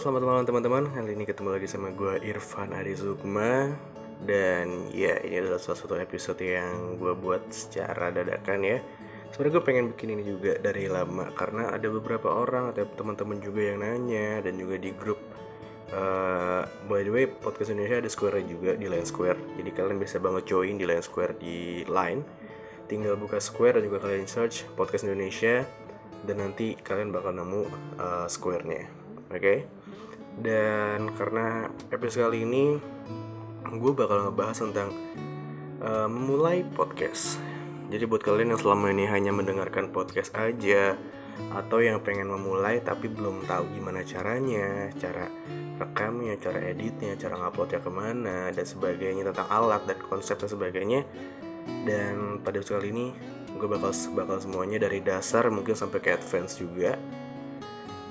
selamat malam teman-teman. Kali ini ketemu lagi sama gue Irfan Arizukma Dan ya, ini adalah salah satu episode yang gue buat secara dadakan ya Sebenernya gue pengen bikin ini juga dari lama Karena ada beberapa orang atau teman-teman juga yang nanya Dan juga di grup uh, By the way, Podcast Indonesia ada square juga di Line Square Jadi kalian bisa banget join di Line Square di Line Tinggal buka Square dan juga kalian search Podcast Indonesia dan nanti kalian bakal nemu uh, square-nya. Oke? Okay? Dan karena episode kali ini gue bakal ngebahas tentang uh, memulai podcast. Jadi buat kalian yang selama ini hanya mendengarkan podcast aja atau yang pengen memulai tapi belum tahu gimana caranya, cara rekamnya, cara editnya, cara nguploadnya ke mana dan sebagainya tentang alat dan konsep dan sebagainya. Dan pada episode kali ini gue bakal bakal semuanya dari dasar mungkin sampai ke advance juga.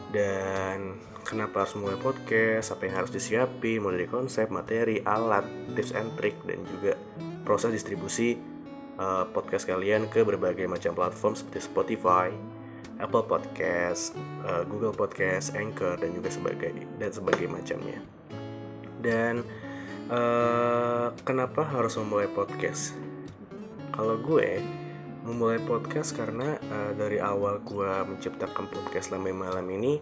Dan kenapa harus mulai podcast, apa yang harus disiapin, mulai dari konsep, materi, alat, tips and trick, dan juga proses distribusi uh, podcast kalian ke berbagai macam platform seperti Spotify, Apple Podcast, uh, Google Podcast, Anchor, dan juga sebagai dan sebagai macamnya. Dan uh, kenapa harus memulai podcast? Kalau gue memulai podcast karena uh, dari awal gue menciptakan podcast lama malam ini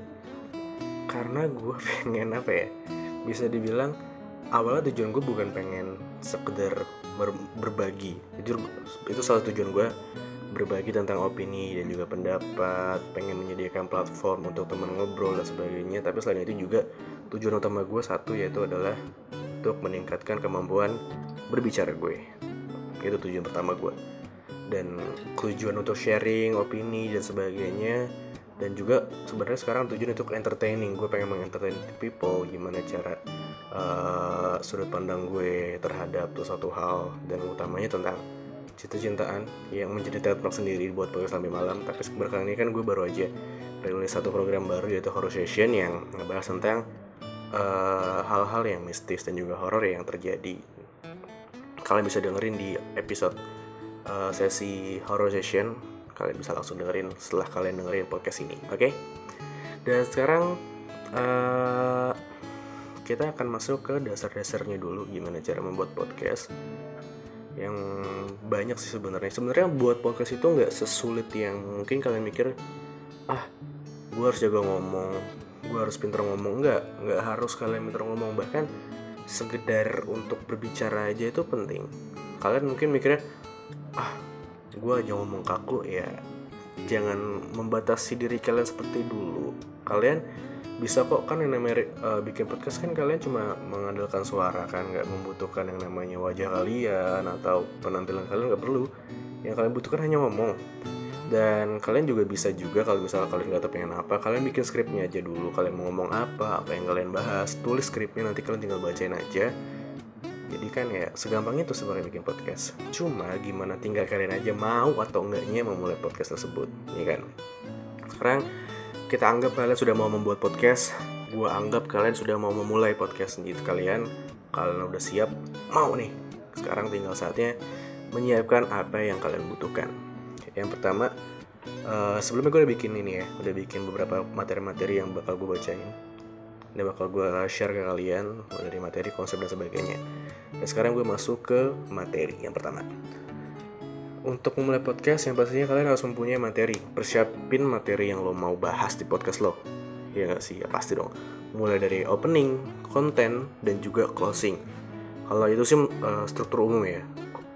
karena gue pengen apa ya bisa dibilang awalnya tujuan gue bukan pengen sekedar ber berbagi. Jujur itu salah tujuan gue berbagi tentang opini dan juga pendapat pengen menyediakan platform untuk teman ngobrol dan sebagainya. Tapi selain itu juga tujuan utama gue satu yaitu adalah untuk meningkatkan kemampuan berbicara gue. Itu tujuan pertama gue dan tujuan untuk sharing opini dan sebagainya dan juga sebenarnya sekarang tujuan untuk entertaining. Gue pengen mengentertain people gimana cara uh, sudut pandang gue terhadap tuh satu hal. Dan utamanya tentang cinta-cintaan yang menjadi trademark sendiri buat podcast sampai malam. Tapi sebenarnya ini kan gue baru aja rilis satu program baru yaitu horror session yang ngebahas tentang eh, hal-hal uh, yang mistis dan juga horor yang terjadi. Kalian bisa dengerin di episode uh, sesi horror session kalian bisa langsung dengerin setelah kalian dengerin podcast ini oke? Okay? dan sekarang uh, kita akan masuk ke dasar-dasarnya dulu gimana cara membuat podcast. Yang banyak sih sebenarnya. Sebenarnya buat podcast itu nggak sesulit yang mungkin kalian mikir ah gue harus jaga ngomong gue harus pinter ngomong. Nggak nggak harus kalian pinter ngomong. Bahkan sekedar untuk berbicara aja itu penting. Kalian mungkin mikirnya ah gue aja ngomong kaku ya jangan membatasi diri kalian seperti dulu. Kalian bisa kok kan yang namanya uh, bikin podcast kan kalian cuma mengandalkan suara kan nggak membutuhkan yang namanya wajah kalian atau penampilan kalian nggak perlu. Yang kalian butuhkan hanya ngomong. Dan kalian juga bisa juga kalau misalnya kalian nggak tahu pengen apa kalian bikin skripnya aja dulu. Kalian mau ngomong apa apa yang kalian bahas tulis skripnya nanti kalian tinggal bacain aja jadi kan ya segampang itu sebenarnya bikin podcast. Cuma gimana tinggal kalian aja mau atau enggaknya memulai podcast tersebut ya kan? Sekarang kita anggap kalian sudah mau membuat podcast gue anggap kalian sudah mau memulai podcast gitu kalian. Kalian udah siap? Mau nih. Sekarang tinggal saatnya menyiapkan apa yang kalian butuhkan. Yang pertama uh, sebelumnya gue udah bikin ini ya. Udah bikin beberapa materi-materi yang bakal gue bacain dan bakal gue share ke kalian dari materi konsep dan sebagainya. Dan sekarang gue masuk ke materi yang pertama. Untuk memulai podcast yang pastinya kalian harus mempunyai materi. Persiapin materi yang lo mau bahas di podcast lo. Ya gak sih? Ya pasti dong. Mulai dari opening konten dan juga closing. Kalau itu sih uh, struktur umum ya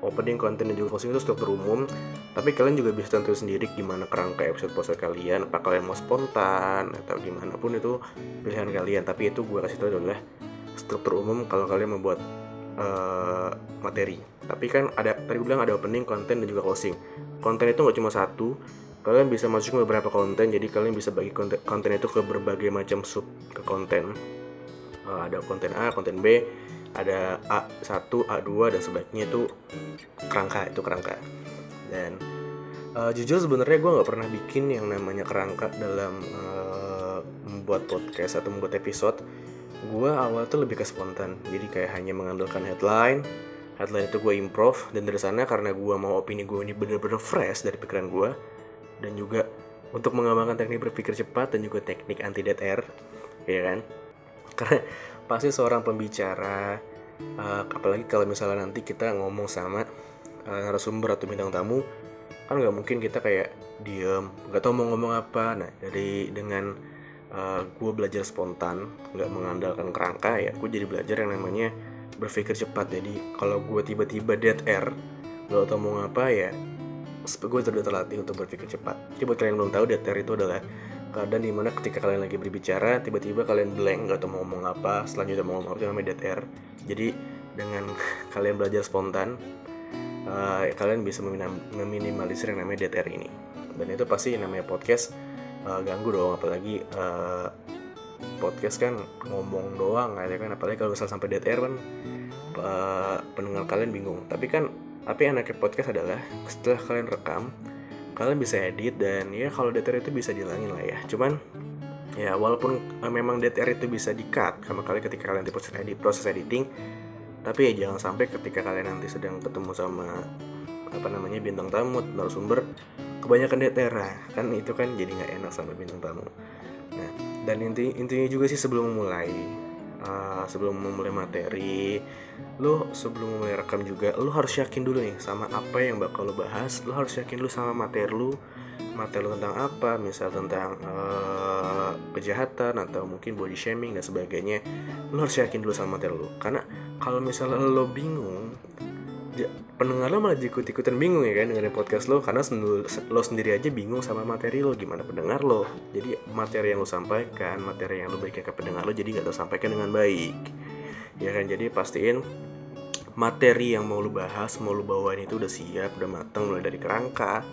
opening, konten, dan juga closing itu struktur umum. Tapi kalian juga bisa tentu sendiri gimana kerangka episode podcast kalian apa kalian mau spontan atau gimana pun itu pilihan kalian. Tapi itu gue kasih tahu adalah struktur umum kalau kalian membuat uh, materi. Tapi kan ada tadi gue bilang ada opening, konten, dan juga closing. Konten itu nggak cuma satu kalian bisa masuk beberapa konten jadi kalian bisa bagi konten, konten itu ke berbagai macam sub ke konten. Uh, ada konten A, konten B ada A1, A2 dan sebaiknya itu kerangka itu kerangka. Dan uh, jujur sebenarnya gue nggak pernah bikin yang namanya kerangka dalam uh, membuat podcast atau membuat episode. Gue awal tuh lebih ke spontan jadi kayak hanya mengandalkan headline. Headline itu gue improv dan dari sana karena gue mau opini gue ini bener-bener fresh dari pikiran gue dan juga untuk mengembangkan teknik berpikir cepat dan juga teknik anti dead air ya kan? Karena pasti seorang pembicara uh, apalagi kalau misalnya nanti kita ngomong sama uh, narasumber atau bintang tamu kan nggak mungkin kita kayak diem nggak tahu mau ngomong apa. Nah dari dengan uh, gue belajar spontan nggak mengandalkan kerangka ya gue jadi belajar yang namanya berpikir cepat. Jadi kalau gue tiba-tiba dead air nggak tahu mau ngapa ya gue sudah terlatih untuk berpikir cepat. Jadi buat kalian belum tahu dead air itu adalah keadaan di mana ketika kalian lagi berbicara tiba-tiba kalian blank gak tau mau ngomong apa selanjutnya mau ngomong apa namanya dead air. Jadi dengan kalian belajar spontan uh, kalian bisa meminimalisir yang namanya dead air ini. Dan itu pasti namanya podcast uh, ganggu dong apalagi uh, podcast kan ngomong doang ya kan? Apalagi kalau misal sampai dead air kan uh, pendengar kalian bingung. Tapi kan tapi enaknya podcast adalah setelah kalian rekam kalian bisa edit dan ya kalau DTR itu bisa dihilangin lah ya. Cuman ya walaupun uh, memang DTR itu bisa di cut sama kali ketika kalian di proses edit proses editing tapi ya jangan sampai ketika kalian nanti sedang ketemu sama apa namanya bintang tamu narasumber kebanyakan DTR kan itu kan jadi nggak enak sama bintang tamu. Nah dan inti intinya juga sih sebelum memulai sebelum memulai materi lo sebelum mulai rekam juga lo harus yakin dulu nih sama apa yang bakal lo bahas. Lo harus yakin dulu sama materi lo materi lo tentang apa misal tentang uh, kejahatan atau mungkin body shaming dan sebagainya. Lo harus yakin dulu sama materi lo karena kalau misalnya lo bingung pendengar lo malah ikut-ikutan bingung ya kan dengerin podcast lo karena lo sendiri aja bingung sama materi lo gimana pendengar lo. Jadi materi yang lo sampaikan materi yang lo berikan ke pendengar lo jadi nggak tersampaikan dengan baik. Ya kan jadi pastiin materi yang mau lo bahas mau lo bawain itu udah siap udah mateng mulai dari kerangka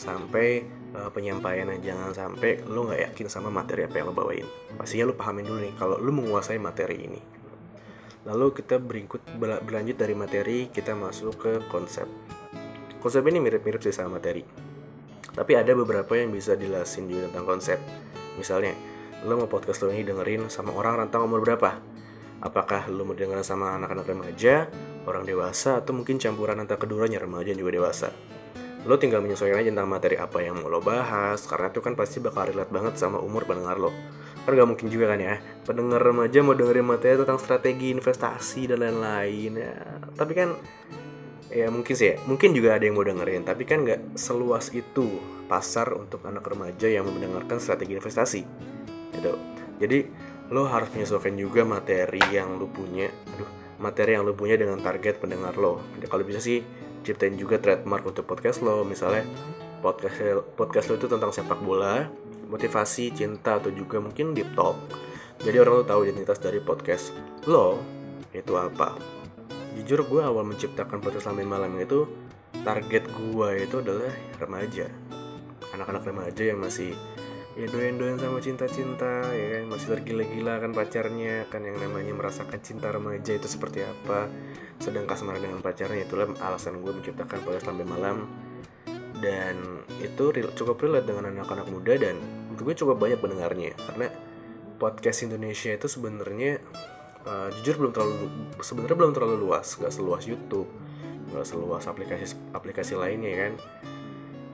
sampai uh, penyampaian jangan sampai lo nggak yakin sama materi apa yang lo bawain. Pastinya lo pahamin dulu nih kalau lo menguasai materi ini Lalu kita berikut berlanjut dari materi, kita masuk ke konsep. Konsep ini mirip-mirip sih sama materi. Tapi ada beberapa yang bisa dilasin juga tentang konsep. Misalnya, lo mau podcast lo ini dengerin sama orang rentang umur berapa? Apakah lo mau dengerin sama anak-anak remaja, orang dewasa, atau mungkin campuran antara keduanya remaja dan juga dewasa? Lo tinggal menyesuaikan aja tentang materi apa yang mau lo bahas, karena itu kan pasti bakal relate banget sama umur pendengar lo kan gak mungkin juga kan ya? Pendengar remaja mau dengerin materi tentang strategi investasi dan lain-lain ya. Tapi kan ya mungkin sih ya. Mungkin juga ada yang mau dengerin tapi kan nggak seluas itu pasar untuk anak remaja yang mendengarkan strategi investasi gitu. Jadi lo harus menyesuaikan juga materi yang lo punya aduh materi yang lo punya dengan target pendengar lo. Kalau bisa sih ciptain juga trademark untuk podcast lo. Misalnya podcast podcast lo itu tentang sepak bola motivasi, cinta, atau juga mungkin deep talk. Jadi orang tuh tahu identitas dari podcast lo itu apa. Jujur gue awal menciptakan podcast Lamin Malam itu target gue itu adalah remaja. Anak-anak remaja yang masih ya doyan-doyan sama cinta-cinta ya kan masih tergila-gila kan pacarnya kan yang namanya merasakan cinta remaja itu seperti apa sedang kasmaran dengan pacarnya itulah alasan gue menciptakan podcast Lambe Malam dan itu cukup relate dengan anak-anak muda dan gue cukup banyak pendengarnya. Karena podcast Indonesia itu sebenarnya uh, jujur belum terlalu sebenarnya belum terlalu luas. Gak seluas YouTube gak seluas aplikasi aplikasi lainnya kan?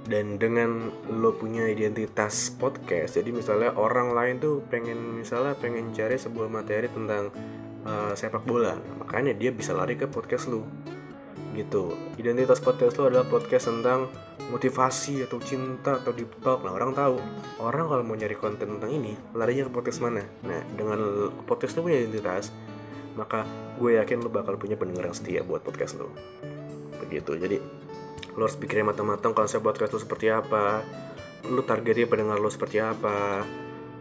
Dan dengan lo punya identitas podcast jadi misalnya orang lain tuh pengen misalnya pengen cari sebuah materi tentang uh, sepak bola makanya dia bisa lari ke podcast lo gitu. Identitas podcast lo adalah podcast tentang motivasi atau cinta atau deep talk. Nah orang tahu orang kalau mau nyari konten tentang ini larinya ke podcast mana? Nah dengan podcast lo punya identitas maka gue yakin lo bakal punya pendengar yang setia buat podcast lo begitu. Jadi lo harus pikirin matang-matang konsep podcast lo seperti apa lo targetnya pendengar lo seperti apa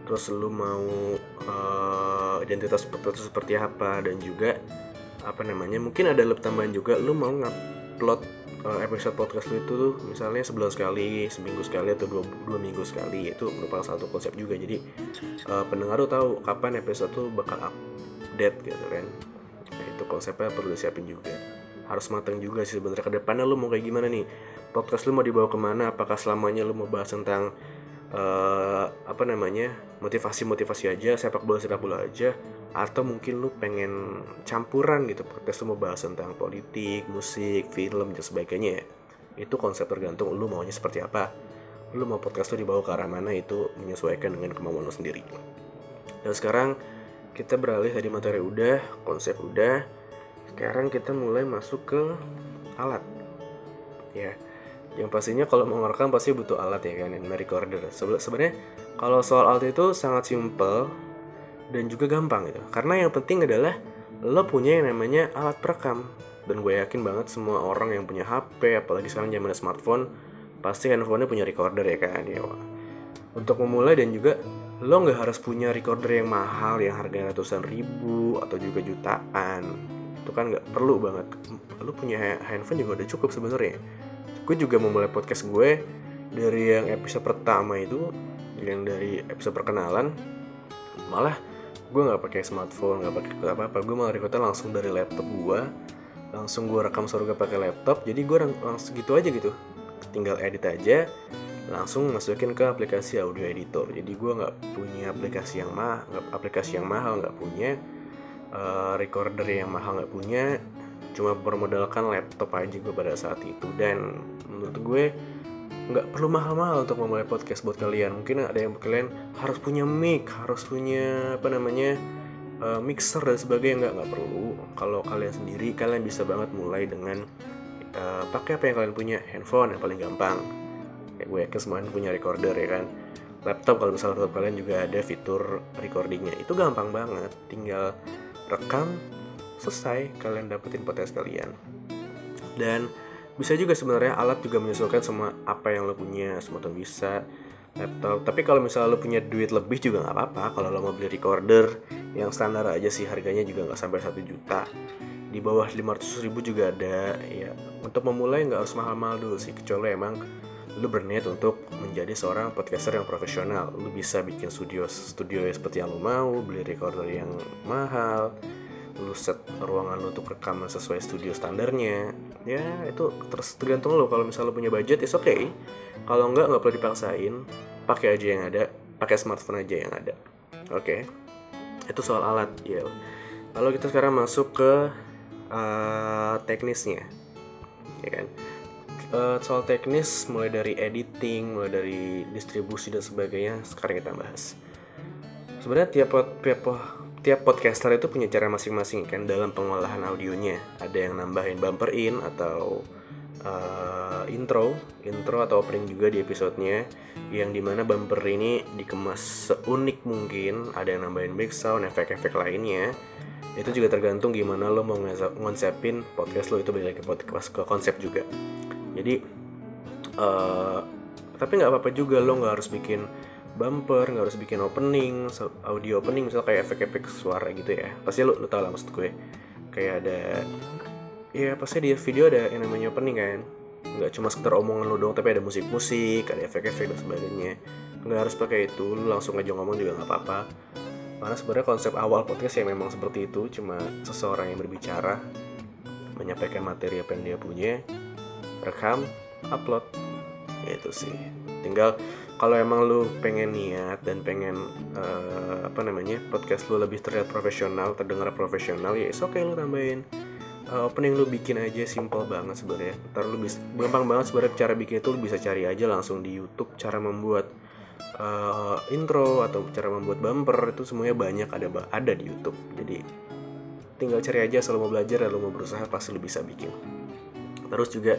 terus lo mau uh, identitas podcast lo seperti apa dan juga apa namanya mungkin ada lebih tambahan juga lu mau ngupload uh, episode podcast lu itu tuh misalnya sebulan sekali seminggu sekali atau dua, dua minggu sekali itu merupakan satu konsep juga. Jadi uh, pendengar lu tahu kapan episode tuh bakal update gitu kan. Nah, itu konsepnya perlu disiapin juga. Harus matang juga sih sebenarnya. Ke depannya lu mau kayak gimana nih? Podcast lu mau dibawa ke mana? Apakah selamanya lu mau bahas tentang uh, apa namanya motivasi motivasi aja sepak bola sepak bola aja atau mungkin lu pengen campuran gitu podcast lu mau bahas tentang politik musik film dan sebagainya ya. Itu konsep tergantung lu maunya seperti apa. Lu mau podcast lu dibawa ke arah mana itu menyesuaikan dengan kemauan lu sendiri. Dan sekarang kita beralih tadi materi udah konsep udah. Sekarang kita mulai masuk ke alat. Ya yang pastinya kalau mau ngerekam pasti butuh alat ya kan yang recorder. Sebenarnya kalau soal alat itu sangat simple dan juga gampang gitu. Karena yang penting adalah lo punya yang namanya alat perekam. Dan gue yakin banget semua orang yang punya HP apalagi sekarang zaman smartphone pasti handphonenya punya recorder ya kan ya. Untuk memulai dan juga lo nggak harus punya recorder yang mahal yang harganya ratusan ribu atau juga jutaan. Itu kan nggak perlu banget. Lo punya handphone juga udah cukup sebenarnya. Gue juga memulai podcast gue dari yang episode pertama itu yang dari episode perkenalan. Malah gue nggak pakai smartphone nggak pakai apa apa gue malah recordnya langsung dari laptop gue langsung gue rekam suara gue pakai laptop. Jadi gue langsung gitu aja gitu. Tinggal edit aja. Langsung masukin ke aplikasi audio editor. Jadi gue nggak punya aplikasi yang mah aplikasi yang mahal nggak punya. Uh, recorder yang mahal nggak punya. Cuma bermodalkan laptop aja gue pada saat itu. Dan menurut gue nggak perlu mahal-mahal untuk memulai podcast buat kalian. Mungkin ada yang kalian harus punya mic harus punya apa namanya uh, mixer dan sebagainya. Nggak nggak perlu. Kalau kalian sendiri kalian bisa banget mulai dengan uh, pakai apa yang kalian punya. Handphone yang paling gampang. Ya gue yakin semuanya punya recorder ya kan? Laptop kalau misalnya laptop kalian juga ada fitur recordingnya. Itu gampang banget. Tinggal rekam selesai kalian dapetin podcast kalian. Dan bisa juga sebenarnya alat juga menyesuaikan sama apa yang lo punya semua tuh bisa laptop. Tapi kalau misalnya lo punya duit lebih juga nggak apa-apa. Kalau lo mau beli recorder yang standar aja sih harganya juga nggak sampai satu juta. Di bawah 500 ribu juga ada ya. Untuk memulai nggak harus mahal-mahal dulu sih kecuali emang lu berniat untuk menjadi seorang podcaster yang profesional. Lu bisa bikin studio studio seperti yang lu mau beli recorder yang mahal lu set ruangan lu untuk rekaman sesuai studio standarnya ya itu terus tergantung lu. Kalau misalnya lu punya budget is oke okay. kalau enggak nggak perlu dipaksain. Pakai aja yang ada pakai smartphone aja yang ada. Oke? Okay. itu soal alat ya. Lalu kita sekarang masuk ke uh, teknisnya ya kan? Uh, soal teknis mulai dari editing mulai dari distribusi dan sebagainya sekarang kita bahas. Sebenarnya tiap tiap tiap podcaster itu punya cara masing-masing kan dalam pengolahan audionya. Ada yang nambahin bumper in atau uh, intro, intro atau opening juga di episodenya yang di mana bumper ini dikemas seunik mungkin. Ada yang nambahin back sound, efek-efek lainnya. Itu juga tergantung gimana lo mau ngonsepin podcast lo itu balik ke podcast ke konsep juga. Jadi uh, tapi nggak apa-apa juga lo nggak harus bikin bumper nggak harus bikin opening audio opening misalnya kayak efek-efek suara gitu ya. Pasti lu lu tau lah maksud gue. Kayak ada ya pasti di video ada yang namanya opening kan. Nggak cuma sekedar omongan lu doang tapi ada musik-musik ada efek-efek dan sebagainya. Nggak harus pakai itu lu langsung aja ngomong juga nggak apa-apa. Karena sebenarnya konsep awal podcast ya memang seperti itu cuma seseorang yang berbicara menyampaikan materi apa yang dia punya rekam upload itu sih. Tinggal kalau emang lu pengen niat dan pengen uh, apa namanya podcast lu lebih terlihat profesional terdengar profesional ya oke okay lu tambahin uh, opening lu bikin aja simple banget sebenarnya. Ntar lu bisa gampang banget sebenarnya cara bikin itu lu bisa cari aja langsung di YouTube cara membuat uh, intro atau cara membuat bumper itu semuanya banyak ada ada di YouTube. Jadi tinggal cari aja selalu mau belajar lalu mau berusaha pasti lu bisa bikin. Terus juga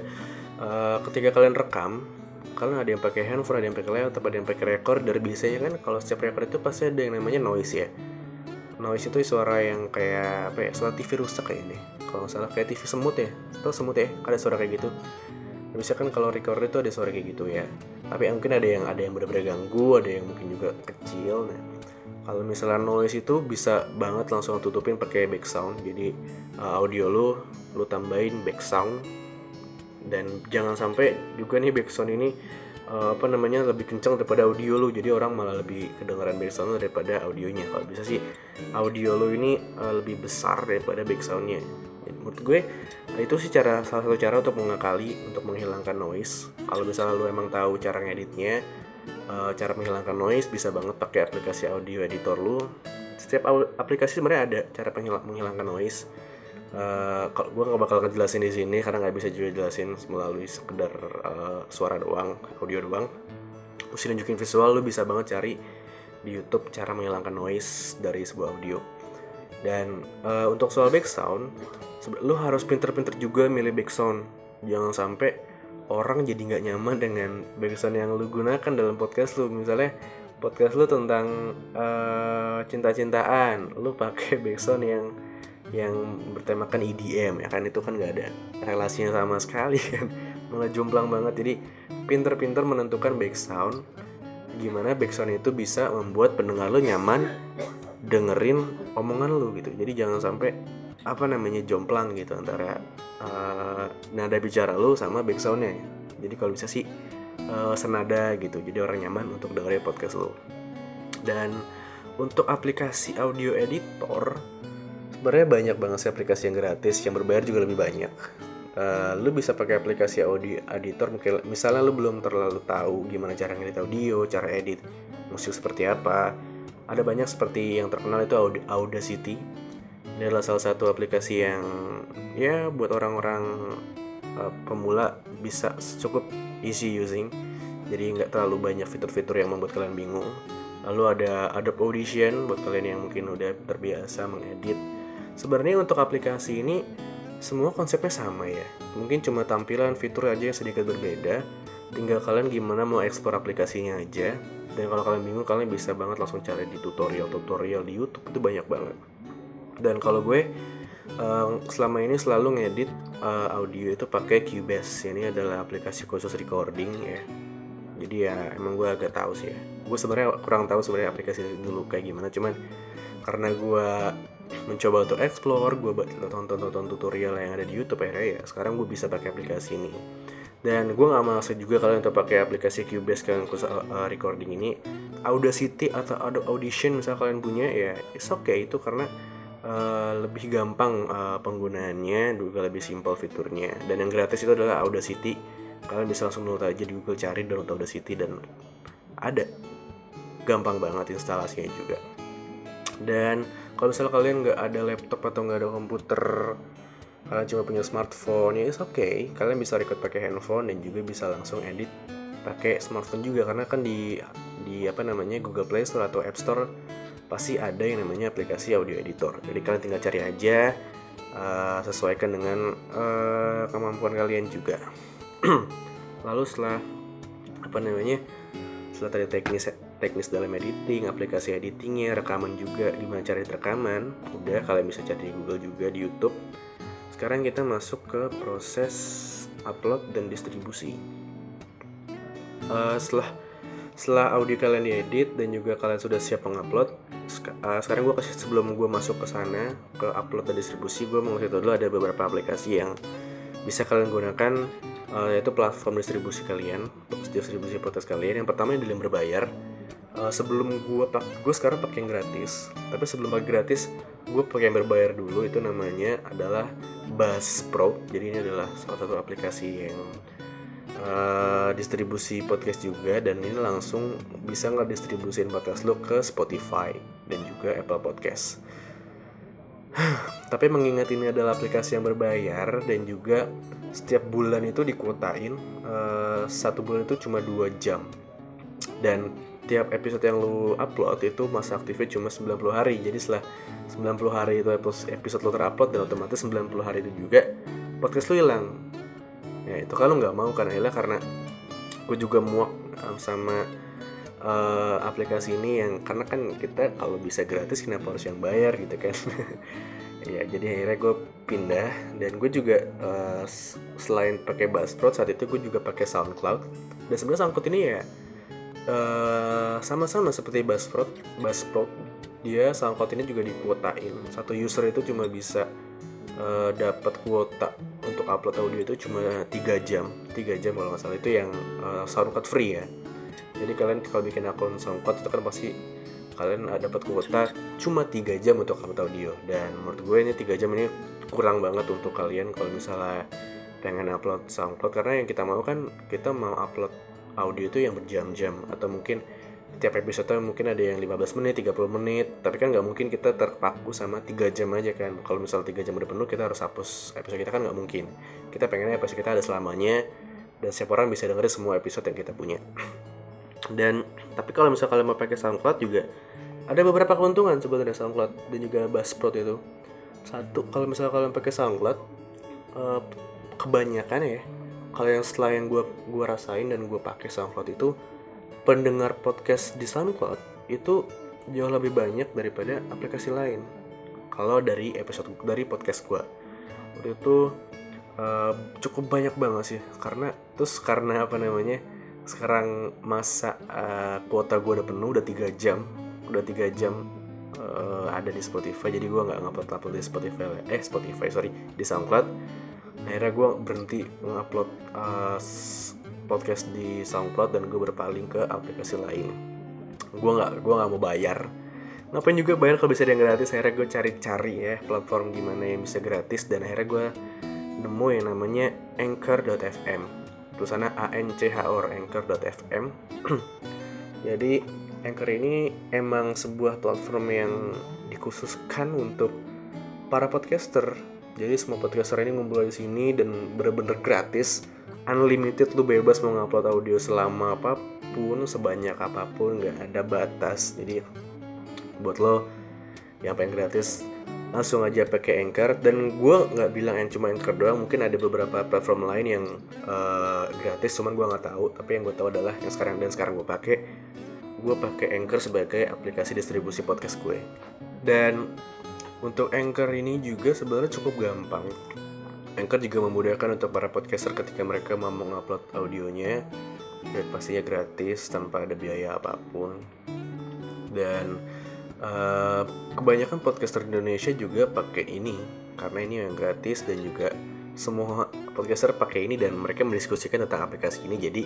uh, ketika kalian rekam kalian ada yang pakai handphone ada yang pakai laptop ada yang pakai recorder biasanya kan kalau setiap record itu pasti ada yang namanya noise ya. Noise itu suara yang kayak apa ya suara TV rusak kayak ini. Kalau salah kayak TV semut ya. Atau semut ya? Ada suara kayak gitu. Bisa kan kalau recorder itu ada suara kayak gitu ya. Tapi mungkin ada yang ada yang benar-benar ganggu ada yang mungkin juga kecil. Nah kalau misalnya noise itu bisa banget langsung tutupin pakai back sound. Jadi uh, audio lu lu tambahin back sound dan jangan sampai juga nih backsound ini uh, apa namanya lebih kencang daripada audio lu. Jadi orang malah lebih kedengaran backsound daripada audionya. Kalau bisa sih audio lu ini uh, lebih besar daripada backsoundnya jadi, menurut gue itu sih cara salah satu cara untuk mengakali untuk menghilangkan noise. Kalau misalnya lu emang tahu cara ngeditnya uh, cara menghilangkan noise bisa banget pakai aplikasi audio editor lu. Setiap aplikasi sebenarnya ada cara menghilangkan noise Uh, kalau gue nggak bakal ngejelasin di sini karena nggak bisa juga jelasin melalui sekedar uh, suara doang, audio doang. Mesti nunjukin visual, lu bisa banget cari di YouTube cara menghilangkan noise dari sebuah audio. dan uh, untuk soal background lu harus pinter-pinter juga milih background jangan sampai orang jadi nggak nyaman dengan background yang lu gunakan dalam podcast lu misalnya podcast lu tentang uh, cinta-cintaan lu pakai background yang yang bertemakan EDM ya kan? Itu kan nggak ada relasinya sama sekali kan? Malah jomplang banget. Jadi pinter-pinter menentukan background gimana background itu bisa membuat pendengar lu nyaman dengerin omongan lu gitu. Jadi jangan sampai apa namanya jomplang gitu antara uh, nada bicara lu sama backsoundnya jadi kalau bisa sih uh, senada gitu. Jadi orang nyaman untuk dengerin podcast lu. Dan untuk aplikasi audio editor sebenarnya banyak banget sih aplikasi yang gratis yang berbayar juga lebih banyak. Uh, lu bisa pakai aplikasi audio editor mungkin misalnya lu belum terlalu tahu gimana cara ngedit audio cara edit musik seperti apa ada banyak seperti yang terkenal itu Audacity. Ini adalah salah satu aplikasi yang ya buat orang-orang uh, pemula bisa cukup easy using. Jadi nggak terlalu banyak fitur-fitur yang membuat kalian bingung. Lalu ada Adobe Audition buat kalian yang mungkin udah terbiasa mengedit sebenarnya untuk aplikasi ini semua konsepnya sama ya. Mungkin cuma tampilan fitur aja yang sedikit berbeda. Tinggal kalian gimana mau ekspor aplikasinya aja. Dan kalau kalian bingung kalian bisa banget langsung cari di tutorial-tutorial di YouTube itu banyak banget. Dan kalau gue uh, selama ini selalu ngedit uh, audio itu pakai Cubase. Ini adalah aplikasi khusus recording ya. Jadi ya emang gue agak tahu sih ya. Gue sebenarnya kurang tahu sebenarnya aplikasi dulu kayak gimana. Cuman karena gue mencoba untuk explore gue tonton-tonton tutorial yang ada di YouTube akhirnya ya sekarang gue bisa pakai aplikasi ini. Dan gue nggak maksud juga kalian untuk pakai aplikasi Cubase kalian khusus uh, recording ini. Audacity atau Audition misalnya kalian punya ya it's okay. Itu karena uh, lebih gampang uh, penggunaannya juga lebih simpel fiturnya. Dan yang gratis itu adalah Audacity. Kalian bisa langsung download aja di Google cari download Audacity dan ada. Gampang banget instalasinya juga dan kalau misalnya kalian nggak ada laptop atau nggak ada komputer kalian cuma punya smartphone ya oke okay. Kalian bisa record pakai handphone dan juga bisa langsung edit pakai smartphone juga. Karena kan di di apa namanya Google Play Store atau App Store pasti ada yang namanya aplikasi audio editor. Jadi kalian tinggal cari aja uh, sesuaikan dengan uh, kemampuan kalian juga. Lalu setelah apa namanya setelah tadi teknis teknis dalam editing aplikasi editingnya rekaman juga gimana cara rekaman udah kalian bisa cari di Google juga di YouTube. Sekarang kita masuk ke proses upload dan distribusi. Uh, setelah setelah audio kalian diedit dan juga kalian sudah siap mengupload uh, sekarang gue kasih sebelum gue masuk ke sana ke upload dan distribusi gue mau kasih dulu ada beberapa aplikasi yang bisa kalian gunakan uh, yaitu platform distribusi kalian distribusi podcast kalian. Yang pertama yang berbayar uh, sebelum gue pak gue sekarang pakai yang gratis. Tapi sebelum pakai gratis gue pakai yang berbayar dulu. Itu namanya adalah Bass Pro jadi ini adalah salah satu aplikasi yang uh, distribusi podcast juga. Dan ini langsung bisa nggak distribusin podcast lo ke Spotify dan juga Apple Podcast. Tapi mengingat ini adalah aplikasi yang berbayar dan juga setiap bulan itu dikuotain uh, satu bulan itu cuma dua jam. Dan tiap episode yang lu upload itu masa aktifnya cuma 90 hari. Jadi setelah 90 hari itu episode lu terupload dan otomatis 90 hari itu juga podcast lu hilang. Ya itu kalau nggak mau karena hilang karena gue juga muak um, sama uh, aplikasi ini yang karena kan kita kalau bisa gratis kenapa harus yang bayar gitu kan? Ya jadi akhirnya gue pindah dan gue juga uh, selain pakai Buzzsprout saat itu gue juga pakai SoundCloud. Dan sebenarnya SoundCloud ini ya eh, sama-sama seperti Buzzsprout Buzzsprout dia SoundCloud ini juga dikuotain. Satu user itu cuma bisa uh, dapat kuota untuk upload audio itu cuma 3 jam 3 jam kalau nggak salah. Itu yang uh, SoundCloud free ya. Jadi kalian kalau bikin akun SoundCloud itu kan pasti kalian dapat kuota cuma 3 jam untuk upload audio. Dan menurut gue ini 3 jam ini kurang banget untuk kalian kalau misalnya pengen upload SoundCloud. Karena yang kita mau kan kita mau upload audio itu yang berjam-jam. Atau mungkin tiap episode mungkin ada yang 15 menit, 30 menit. Tapi kan nggak mungkin kita terpaku sama 3 jam aja kan. Kalau misal 3 jam udah penuh kita harus hapus episode kita kan nggak mungkin. Kita pengennya episode kita ada selamanya dan setiap orang bisa dengerin semua episode yang kita punya. Dan tapi kalau misal kalian mau pakai SoundCloud juga ada beberapa keuntungan sebenarnya SoundCloud dan juga Buzzsprout itu. Satu kalau misalnya kalian pakai SoundCloud uh, kebanyakan ya kalau yang setelah yang gue gua rasain dan gue pakai SoundCloud itu pendengar podcast di SoundCloud itu jauh lebih banyak daripada aplikasi lain. Kalau dari episode dari podcast gue waktu itu uh, cukup banyak banget sih. Karena terus karena apa namanya sekarang masa uh, kuota gue udah penuh udah tiga jam udah tiga jam uh, ada di Spotify. Jadi gue nggak upload di Spotify eh Spotify sorry di SoundCloud akhirnya gue berhenti ngupload uh, podcast di SoundCloud dan gue berpaling ke aplikasi lain. Gue nggak gue nggak mau bayar. Ngapain juga bayar kalau bisa yang gratis? Akhirnya gue cari-cari ya platform gimana yang bisa gratis dan akhirnya gue nemu yang namanya anchor.fm tulisannya a n c h o r anchor.fm jadi Anchor ini emang sebuah platform yang dikhususkan untuk para podcaster. Jadi semua podcaster ini ngumpul di sini dan bener-bener gratis, unlimited lu bebas mau ngupload audio selama apa pun, sebanyak apa pun, nggak ada batas. Jadi buat lo yang pengen gratis langsung aja pakai Anchor dan gue nggak bilang yang cuma Anchor doang mungkin ada beberapa platform lain yang uh, gratis cuman gue nggak tahu tapi yang gue tahu adalah yang sekarang dan sekarang gue pakai gue pakai Anchor sebagai aplikasi distribusi podcast gue. Dan untuk Anchor ini juga sebenarnya cukup gampang. Anchor juga memudahkan untuk para podcaster ketika mereka mau mengupload audionya. Dan pastinya gratis tanpa ada biaya apa pun. Dan uh, kebanyakan podcaster Indonesia juga pakai ini. Karena ini yang gratis dan juga semua podcaster pakai ini dan mereka mendiskusikan tentang aplikasi ini. Jadi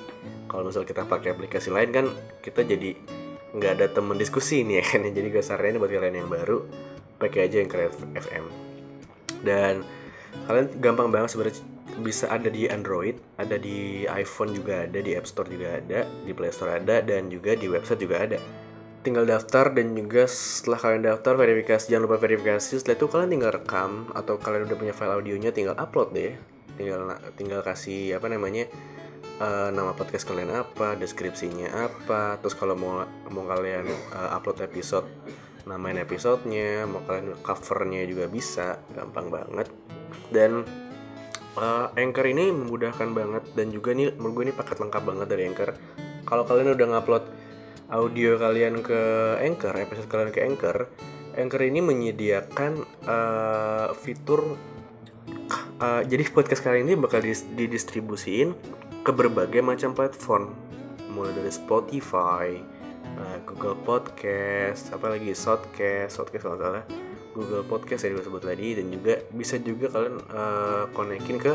kalau misal kita pakai aplikasi lain kan kita jadi nggak ada temen diskusi nih ya kan jadi gue saranin buat kalian yang baru pakai aja yang keren FM dan kalian gampang banget sebenarnya bisa ada di Android ada di iPhone juga ada di App Store juga ada di Play Store ada dan juga di website juga ada. Tinggal daftar dan juga setelah kalian daftar verifikasi jangan lupa verifikasi. Setelah itu kalian tinggal rekam atau kalian udah punya file audionya tinggal upload deh. Tinggal tinggal kasih apa namanya uh, nama podcast kalian apa deskripsinya apa. Terus kalau mau mau kalian uh, upload episode namain episodenya mau kalian covernya juga bisa gampang banget. Dan uh, Anchor ini memudahkan banget dan juga nih menurut gue ini paket lengkap banget dari Anchor. Kalau kalian udah ngupload audio kalian ke Anchor, episode kalian ke Anchor, Anchor ini menyediakan uh, fitur uh, jadi podcast kalian ini bakal didistribusiin ke berbagai macam platform. Mulai dari Spotify, uh, Google Podcast, apalagi Shotcast, Shotcast kalau salah, Google Podcast yang disebut tadi dan juga bisa juga kalian uh, konekin ke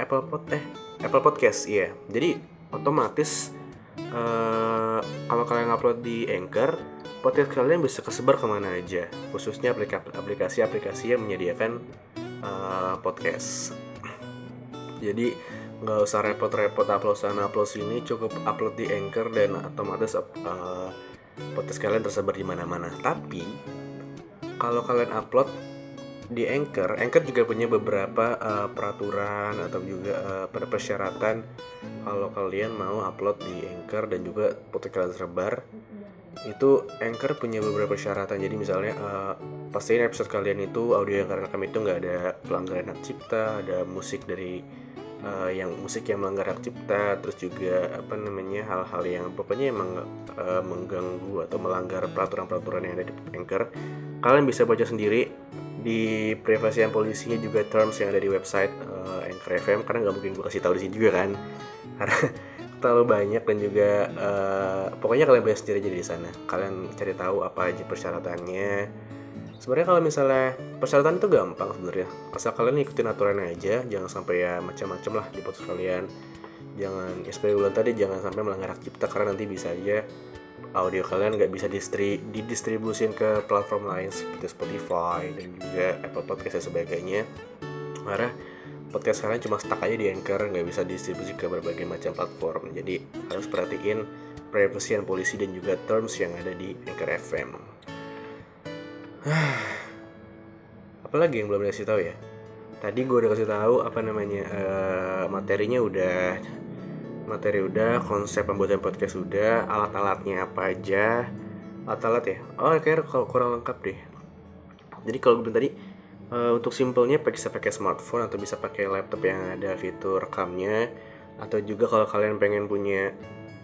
Apple Pod eh Apple Podcast iya. Jadi otomatis uh, kalau kalian upload di Anchor podcast kalian bisa kesebar ke mana aja. Khususnya aplikasi-aplikasi yang menyediakan uh, podcast. Jadi nggak usah repot-repot upload sana upload sini cukup upload di Anchor dan otomatis uh, podcast kalian tersebar di mana-mana. Tapi kalau kalian upload di Anchor, Anchor juga punya beberapa uh, peraturan atau juga uh, persyaratan kalau kalian mau upload di Anchor dan juga podcast kalian tersebar. Itu Anchor punya beberapa persyaratan. Jadi misalnya uh, pastiin episode kalian itu audio yang kalian rekam itu nggak ada pelanggaran hak cipta ada musik dari uh, yang musik yang melanggar hak cipta terus juga apa namanya hal-hal yang pokoknya emang uh, mengganggu atau melanggar peraturan-peraturan yang ada di Anchor. Kalian bisa baca sendiri di privasian polisinya juga terms yang ada di website uh, Anchor FM karena nggak mungkin gue kasih tahu di sini juga kan. Karena terlalu banyak dan juga uh, pokoknya kalian baca sendiri aja di sana. Kalian cari tahu apa aja persyaratannya sebenarnya kalau misalnya persyaratan itu gampang sebenarnya. Asal kalian ikutin aturan aja jangan sampai ya macam-macam lah di podcast kalian. Jangan ya seperti bulan tadi jangan sampai melanggar hak cipta karena nanti bisa aja audio kalian nggak bisa distri didistribusin ke platform lain seperti Spotify dan juga Apple Podcast dan sebagainya. Karena podcast kalian cuma stuck aja di Anchor nggak bisa distribusi ke berbagai macam platform. Jadi harus perhatiin privacy dan polisi dan juga terms yang ada di Anchor FM apalagi yang belum dikasih tahu ya? Tadi gue udah kasih tahu apa namanya uh, materinya udah materi udah, konsep pembuatan podcast udah, alat-alatnya apa aja, alat ya? Oh kalau kurang lengkap deh. Jadi kalau gue tadi uh, untuk simpelnya bisa pakai smartphone atau bisa pakai laptop yang ada fitur rekamnya. Atau juga kalau kalian pengen punya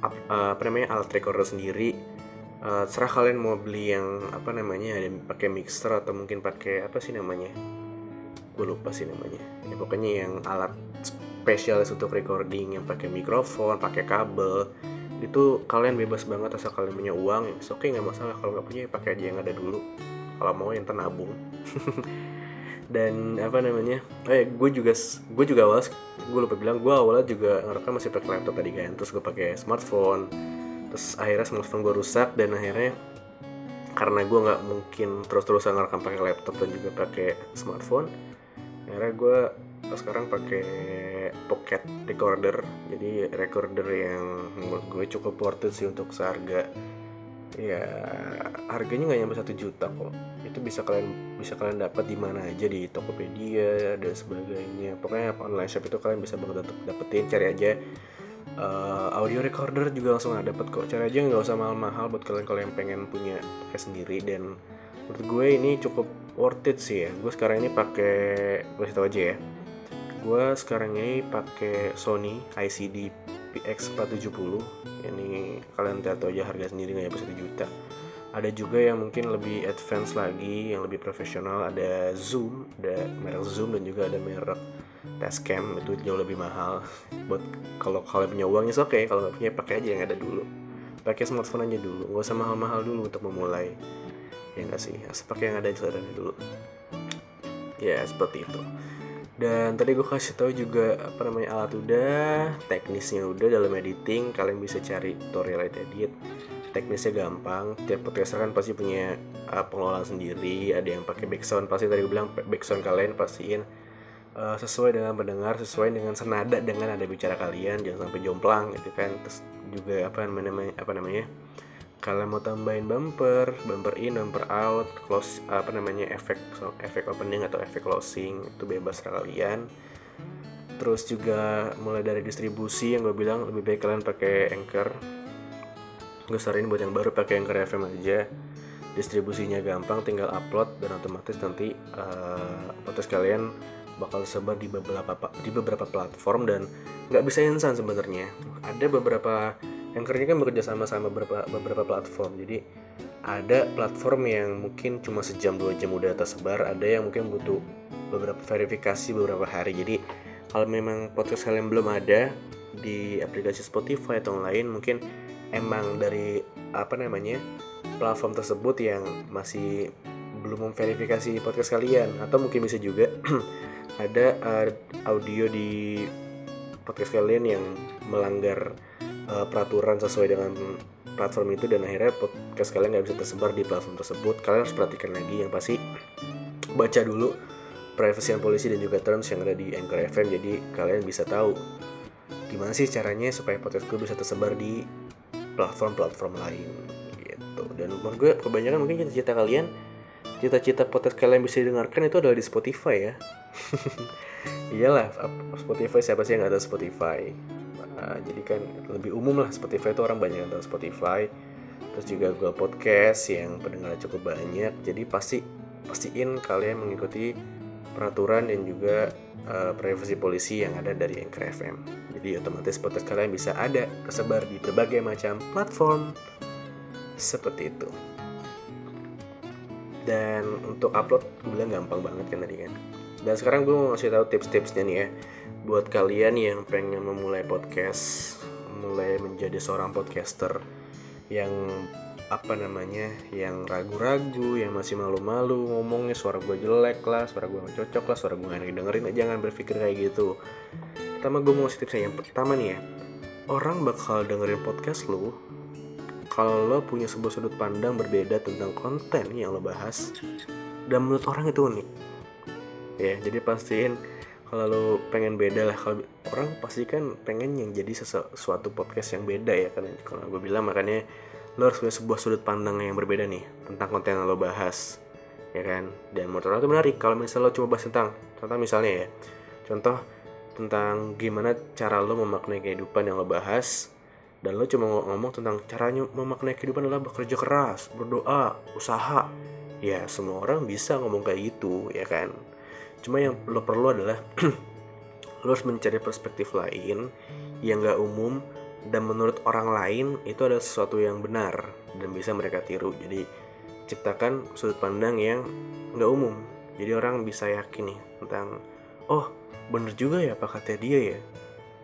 uh, apa namanya alat recorder sendiri uh, serah kalian mau beli yang apa namanya ada pakai mixer atau mungkin pakai apa sih namanya? Gue lupa sih namanya. Ya pokoknya yang alat spesialis untuk recording yang pakai mikrofon pakai kabel. Itu kalian bebas banget asal kalian punya uang. Oke okay, nggak masalah. Kalau nggak punya ya pakai aja yang ada dulu. Kalau mau yang tenabung dan apa namanya? Eh gue juga gue juga awal gue lupa bilang gue awalnya juga ngerekam masih pakai laptop tadi kan. Terus gue pakai smartphone terus akhirnya smartphone gue rusak dan akhirnya karena gue nggak mungkin terus-terusan ngerekam pakai laptop dan juga pakai smartphone akhirnya gue sekarang pakai pocket recorder. Jadi recorder yang menurut gue cukup worth it sih untuk seharga ya harganya nggak nyampe satu juta kok. Itu bisa kalian bisa kalian dapat di mana aja di Tokopedia dan sebagainya. Pokoknya online shop itu kalian bisa banget dapetin cari aja uh, audio recorder juga langsung ada dapat kok. Cari aja nggak usah mahal-mahal buat kalian kalau yang pengen punya pakai sendiri. Dan menurut gue ini cukup worth it sih ya. Gue sekarang ini pakai gue tahu aja ya. Gue sekarang ini pakai Sony ICD PX470 ini kalian lihat aja harga sendiri nggak ya satu juta. Ada juga yang mungkin lebih advance lagi yang lebih profesional. Ada Zoom ada merek Zoom dan juga ada merek Tascam itu jauh lebih mahal. Buat kalau kalian punya uangnya oke okay. kalau nggak punya pakai aja yang ada dulu. Pakai smartphone aja dulu. Nggak usah mahal-mahal dulu untuk memulai. Ya nggak sih? Asal pakai yang ada di dulu. Ya seperti itu. Dan tadi gue kasih tahu juga apa namanya alat udah teknisnya udah dalam editing. Kalian bisa cari tutorial edit. Teknisnya gampang. Tiap podcaster kan pasti punya uh, pengelolaan sendiri. Ada yang pakai background pasti tadi gue bilang background kalian pastiin uh, sesuai dengan mendengar sesuai dengan senada dengan ada bicara kalian jangan sampai jomplang gitu kan terus juga apa namanya apa namanya kalian mau tambahin bumper, bumper in, bumper out, close apa namanya efek efek opening atau efek closing itu bebas kalian. Terus juga mulai dari distribusi yang gue bilang lebih baik kalian pakai Anchor. Gue saranin buat yang baru pakai Anchor FM aja. Distribusinya gampang, tinggal upload dan otomatis nanti uh, podcast kalian bakal sebar di beberapa di beberapa platform dan nggak bisa instan sebenarnya. Ada beberapa kerja kan bekerja sama sama beberapa beberapa platform. Jadi ada platform yang mungkin cuma sejam dua jam udah tersebar ada yang mungkin butuh beberapa verifikasi beberapa hari. Jadi kalau memang podcast kalian belum ada di aplikasi Spotify atau lain mungkin emang dari apa namanya platform tersebut yang masih belum memverifikasi podcast kalian. Atau mungkin bisa juga ada uh, audio di podcast kalian yang melanggar uh, peraturan sesuai dengan platform itu dan akhirnya podcast kalian nggak bisa tersebar di platform tersebut. Kalian harus perhatikan lagi yang pasti. Baca dulu privacy and policy dan juga terms yang ada di Anchor FM jadi kalian bisa tahu gimana sih caranya supaya podcast gue bisa tersebar di platform-platform lain gitu. Dan menurut gue kebanyakan mungkin cita-cita kalian cita-cita podcast kalian bisa didengarkan itu adalah di Spotify ya iyalah Spotify siapa sih yang ada Spotify? Nah, jadi kan lebih umum lah Spotify itu orang banyak yang tahu Spotify. Terus juga Google Podcast yang pendengar cukup banyak. Jadi pasti pastiin kalian mengikuti peraturan dan juga uh, privacy policy yang ada dari Anchor FM jadi otomatis podcast kalian bisa ada tersebar di berbagai macam platform. Seperti itu. Dan untuk upload bilang gampang banget kan tadi kan dan sekarang gue mau ngasih tahu tips-tipsnya nih ya buat kalian yang pengen memulai podcast mulai menjadi seorang podcaster yang apa namanya yang ragu-ragu yang masih malu-malu ngomongnya suara gue jelek lah suara gue gak cocok lah suara gue gak dengerin jangan berpikir kayak gitu. Pertama gue mau kasih tipsnya yang pertama nih ya orang bakal dengerin podcast lo kalau lo punya sebuah sudut pandang berbeda tentang konten yang lo bahas. Dan menurut orang itu unik ya jadi pastiin kalau lo pengen beda lah. Kalau orang pasti kan pengen yang jadi sesuatu podcast yang beda ya kan. Kalau gue bilang makanya lo harus punya sebuah sudut pandang yang berbeda nih tentang konten yang lo bahas ya kan? Dan menurut orang itu menarik. Kalau misalnya lo coba bahas tentang contoh misalnya ya contoh tentang gimana cara lo memaknai kehidupan yang lo bahas dan lo cuma ngomong tentang caranya memaknai kehidupan adalah bekerja keras berdoa usaha ya semua orang bisa ngomong kayak gitu ya kan cuma yang lo perlu adalah lo harus mencari perspektif lain yang gak umum dan menurut orang lain itu adalah sesuatu yang benar dan bisa mereka tiru. Jadi ciptakan sudut pandang yang gak umum. Jadi orang bisa yakin nih tentang oh bener juga ya apa kata dia ya?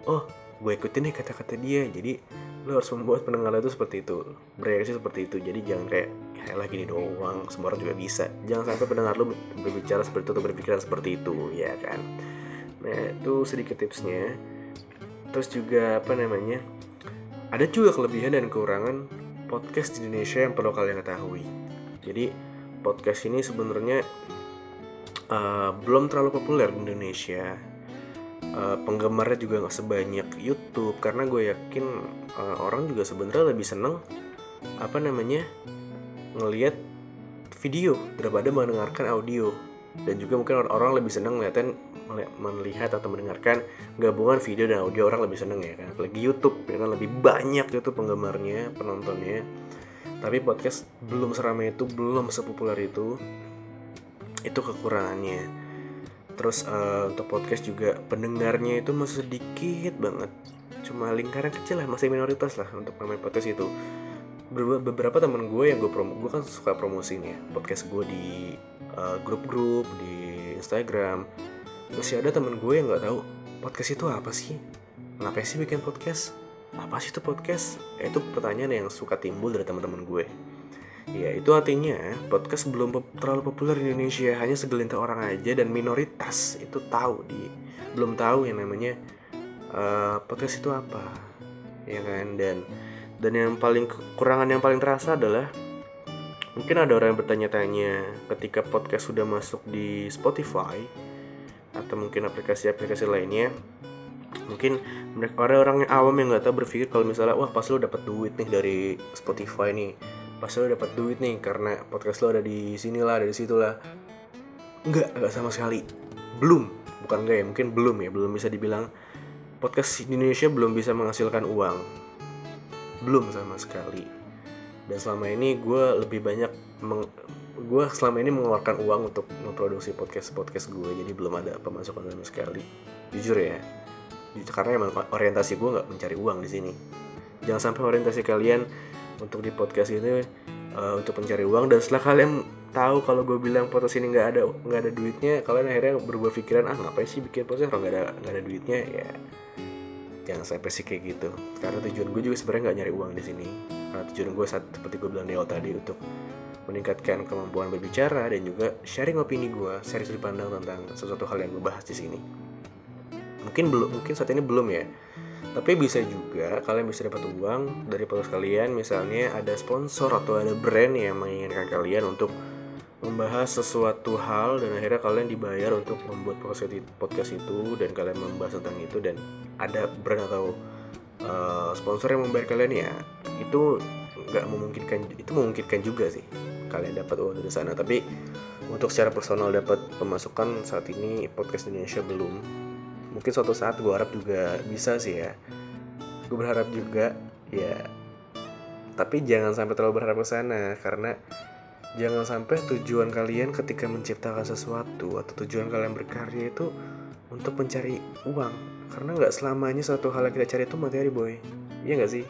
Oh gue ikutin nih kata-kata dia. Jadi lo harus membuat pendengar itu seperti itu. Bereaksi seperti itu. Jadi jangan kayak ya lagi gini doang semua orang juga bisa. Jangan sampai pendengar lo berbicara seperti itu atau berpikiran seperti itu ya kan? Nah itu sedikit tipsnya. Terus juga apa namanya ada juga kelebihan dan kekurangan podcast di Indonesia yang perlu kalian ketahui. Jadi podcast ini sebenarnya uh, belum terlalu populer di Indonesia uh, penggemarnya juga nggak sebanyak YouTube karena gue yakin uh, orang juga sebenarnya lebih seneng apa namanya ngelihat video daripada mendengarkan audio. Dan juga mungkin orang lebih seneng ngeliatin melihat atau mendengarkan gabungan video dan audio orang lebih seneng ya kan. Apalagi YouTube ya kan lebih banyak YouTube penggemarnya penontonnya. Tapi podcast belum seramai itu belum sepopuler itu itu kekurangannya terus uh, untuk podcast juga pendengarnya itu masih sedikit banget. Cuma lingkaran kecil lah masih minoritas lah untuk main podcast itu. Beberapa teman gue yang gue promo gue kan suka promosi nih ya podcast gue di eh, grup-grup uh, di Instagram. Masih ada teman gue yang nggak tahu podcast itu apa sih? Ngapain sih bikin podcast? Apa sih itu podcast? Ya, itu pertanyaan yang suka timbul dari teman-teman gue Ya itu artinya podcast belum terlalu populer di Indonesia. Hanya segelintir orang aja dan minoritas itu tahu di Belum tahu yang namanya uh, podcast itu apa Ya kan? Dan dan yang paling kekurangan yang paling terasa adalah Mungkin ada orang yang bertanya-tanya ketika podcast sudah masuk di Spotify Atau mungkin aplikasi-aplikasi lainnya mungkin mereka orang yang awam yang nggak tahu berpikir kalau misalnya wah pas lo dapat duit nih dari Spotify nih pas lo dapat duit nih karena podcast lo ada di sini lah, ada di situ lah. Enggak, enggak sama sekali. Belum, bukan enggak ya, mungkin belum ya, belum bisa dibilang podcast di Indonesia belum bisa menghasilkan uang. Belum sama sekali. Dan selama ini gue lebih banyak meng, gue selama ini mengeluarkan uang untuk memproduksi podcast podcast gue jadi belum ada pemasukan sama sekali jujur ya karena emang orientasi gue nggak mencari uang di sini jangan sampai orientasi kalian untuk di podcast ini uh, untuk mencari uang. Dan setelah kalian tahu kalau gue bilang podcast ini nggak ada nggak ada duitnya kalian akhirnya berubah pikiran ah ngapain sih bikin podcast? Kalau nggak ada nggak ada duitnya ya jangan sampai sih kayak gitu. Karena tujuan gue juga sebenarnya nggak nyari uang di sini. Karena tujuan gue saat seperti gue bilang di awal tadi untuk meningkatkan kemampuan berbicara dan juga sharing opini gue sharing sudut pandang tentang sesuatu hal yang gue bahas di sini. Mungkin belum mungkin saat ini belum ya tapi bisa juga kalian bisa dapat uang dari podcast kalian misalnya ada sponsor atau ada brand yang menginginkan kalian untuk membahas sesuatu hal dan akhirnya kalian dibayar untuk membuat podcast itu dan kalian membahas tentang itu dan ada brand atau uh, sponsor yang membayar kalian ya itu nggak memungkinkan itu memungkinkan juga sih kalian dapat uang dari sana. Tapi untuk secara personal dapat pemasukan saat ini podcast Indonesia belum mungkin suatu saat gue harap juga bisa sih ya. Gue berharap juga ya tapi jangan sampai terlalu berharap ke sana karena jangan sampai tujuan kalian ketika menciptakan sesuatu atau tujuan kalian berkarya itu untuk mencari uang. Karena nggak selamanya suatu hal yang kita cari itu materi boy. Iya nggak sih?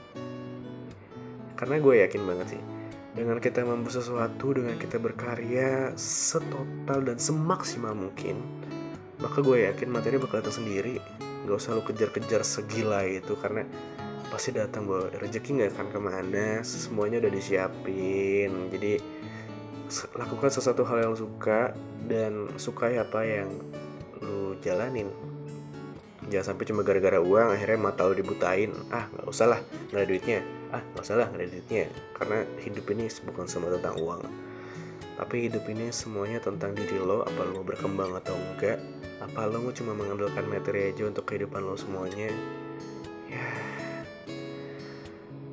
Karena gue yakin banget sih dengan kita membuat sesuatu dengan kita berkarya setotal dan semaksimal mungkin maka gue yakin materi bakal datang sendiri. Gak usah lu kejar-kejar segila itu karena pasti datang bahwa rezeki nggak akan ke mana semuanya udah disiapin. Jadi lakukan sesuatu hal yang suka dan sukai apa yang lu jalanin. Jangan sampai cuma gara-gara uang akhirnya mata lu dibutain. Ah nggak usah lah nggak ada duitnya. Ah nggak usah lah nggak ada duitnya. Karena hidup ini bukan semua tentang uang tapi hidup ini semuanya tentang diri lo apa lo mau berkembang atau enggak apa lo mau cuma mengandalkan materi aja untuk kehidupan lo semuanya. Ya.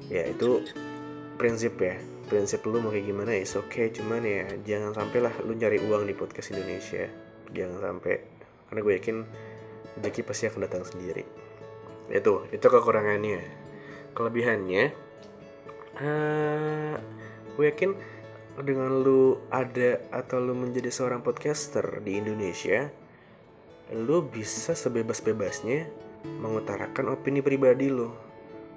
Ya itu prinsip ya. Prinsip lo mau kayak gimana ya oke okay. Cuman ya jangan sampai lah lo cari uang di podcast Indonesia. Jangan sampai. Karena gue yakin rezeki pasti akan datang sendiri. Itu itu kekurangannya. Kelebihannya uh, gue yakin dengan lu ada atau lu menjadi seorang podcaster di Indonesia lu bisa sebebas-bebasnya mengutarakan opini pribadi lu.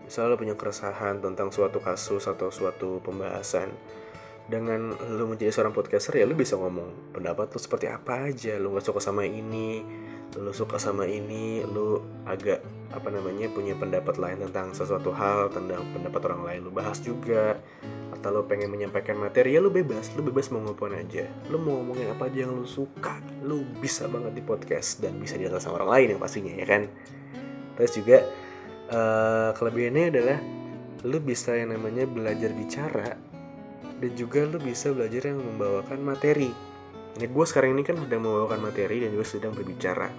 Misalnya lu punya keresahan tentang suatu kasus atau suatu pembahasan. Dengan lu menjadi seorang podcaster ya lu bisa ngomong pendapat lu seperti apa aja. Lu gak suka sama ini lu suka sama ini lu agak apa namanya punya pendapat lain tentang sesuatu hal tentang pendapat orang lain lu bahas juga atau lu pengen menyampaikan materi ya lu bebas lu bebas mau ngomong aja. Lu mau ngomongin apa aja yang lu suka lu bisa banget di podcast dan bisa didengar sama orang lain yang pastinya ya kan? Terus juga uh, kelebihannya adalah lu bisa yang namanya belajar bicara dan juga lu bisa belajar yang membawakan materi. Ini gue sekarang ini kan sedang membawakan materi dan juga sedang berbicara.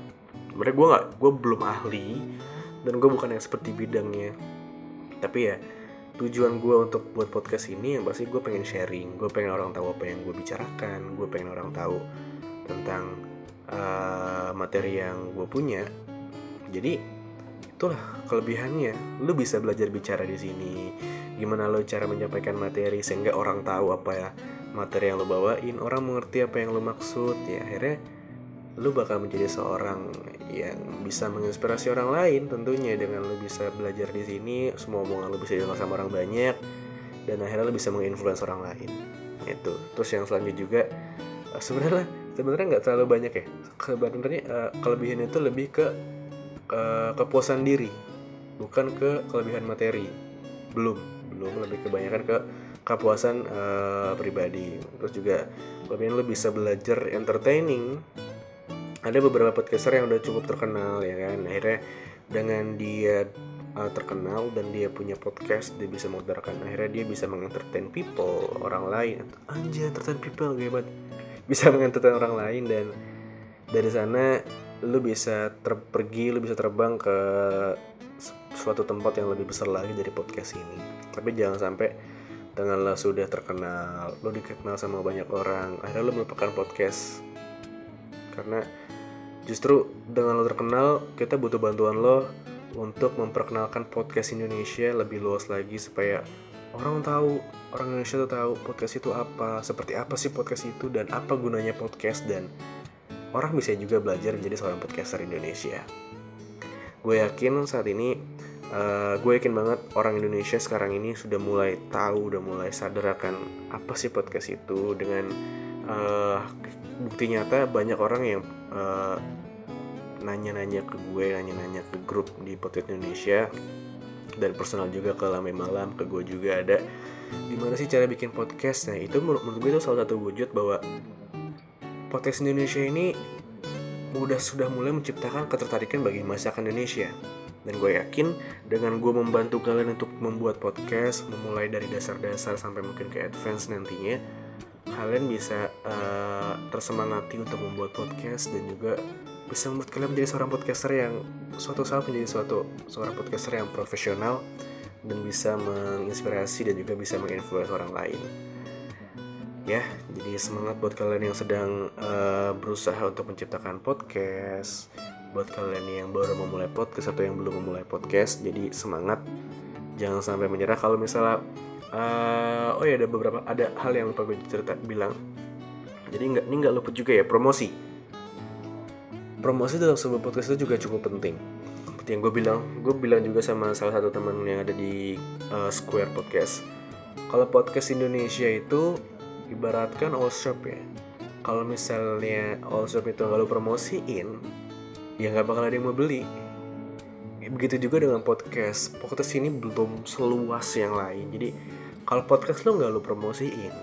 Sebenarnya gue nggak gue belum ahli dan gue bukan yang seperti bidangnya. Tapi ya tujuan gue untuk buat podcast ini yang pasti gue pengen sharing. Gue pengen orang tahu apa yang gue bicarakan. Gue pengen orang tahu tentang uh, materi yang gue punya. Jadi itulah kelebihannya. Lu bisa belajar bicara di sini. Gimana lo cara menyampaikan materi sehingga orang tahu apa ya materi yang lo bawain orang mengerti apa yang lo maksud. Ya akhirnya lo bakal menjadi seorang yang bisa menginspirasi orang lain tentunya dengan lo bisa belajar di sini semua omongan lo bisa didengar sama orang banyak dan akhirnya lo bisa menginfluence orang lain. Itu. Terus yang selanjutnya juga eh, sebenarnya sebenarnya nggak terlalu banyak ya. Sebenarnya uh, kelebihan itu lebih ke uh, kepuasan diri bukan ke kelebihan materi. Belum. Belum lebih kebanyakan ke kepuasan uh, pribadi. Terus juga kelebihan lo bisa belajar entertaining ada beberapa podcaster yang udah cukup terkenal ya kan? Akhirnya dengan dia uh, terkenal dan dia punya podcast dia bisa mengutarakan akhirnya dia bisa mengentertain people orang lain. Anjir entertain people hebat bisa mengentertain orang lain dan dari sana lu bisa terpergi lu bisa terbang ke suatu tempat yang lebih besar lagi dari podcast ini. Tapi jangan sampai dengan lo sudah terkenal lo dikenal sama banyak orang akhirnya lo melupakan podcast karena justru dengan lo terkenal kita butuh bantuan lo untuk memperkenalkan podcast Indonesia lebih luas lagi supaya orang tahu orang Indonesia tuh tahu podcast itu apa seperti apa sih podcast itu dan apa gunanya podcast dan orang bisa juga belajar menjadi seorang podcaster Indonesia. Gue yakin saat ini uh, gue yakin banget orang Indonesia sekarang ini sudah mulai tahu udah mulai sadar akan apa sih podcast itu dengan uh, bukti nyata banyak orang yang uh, nanya-nanya ke gue nanya-nanya ke grup di podcast Indonesia. Dan personal juga ke Lame Malam ke gue juga ada. Gimana sih cara bikin podcast? Nah itu menurut, menurut gue itu salah satu wujud bahwa podcast Indonesia ini udah sudah mulai menciptakan ketertarikan bagi masyarakat Indonesia. Dan gue yakin dengan gue membantu kalian untuk membuat podcast memulai dari dasar-dasar sampai mungkin ke advance nantinya kalian bisa uh, tersemangati untuk membuat podcast dan juga bisa membuat kalian menjadi seorang podcaster yang suatu saat menjadi suatu seorang podcaster yang profesional dan bisa menginspirasi dan juga bisa menginfluence orang lain. Ya jadi semangat buat kalian yang sedang uh, berusaha untuk menciptakan podcast buat kalian yang baru memulai podcast atau yang belum memulai podcast jadi semangat. Jangan sampai menyerah kalau misalnya uh, oh ya ada beberapa ada hal yang lupa gue cerita bilang. Jadi nggak ini nggak lupa juga ya promosi. Promosi dalam sebuah podcast itu juga cukup penting. Seperti yang gue bilang gue bilang juga sama salah satu teman yang ada di uh, Square Podcast. Kalau podcast Indonesia itu ibaratkan all shop ya. Kalau misalnya all shop itu nggak lo promosiin ya nggak bakal ada yang mau beli begitu juga dengan podcast. Podcast ini belum seluas yang lain. Jadi kalau podcast lo nggak lo promosiin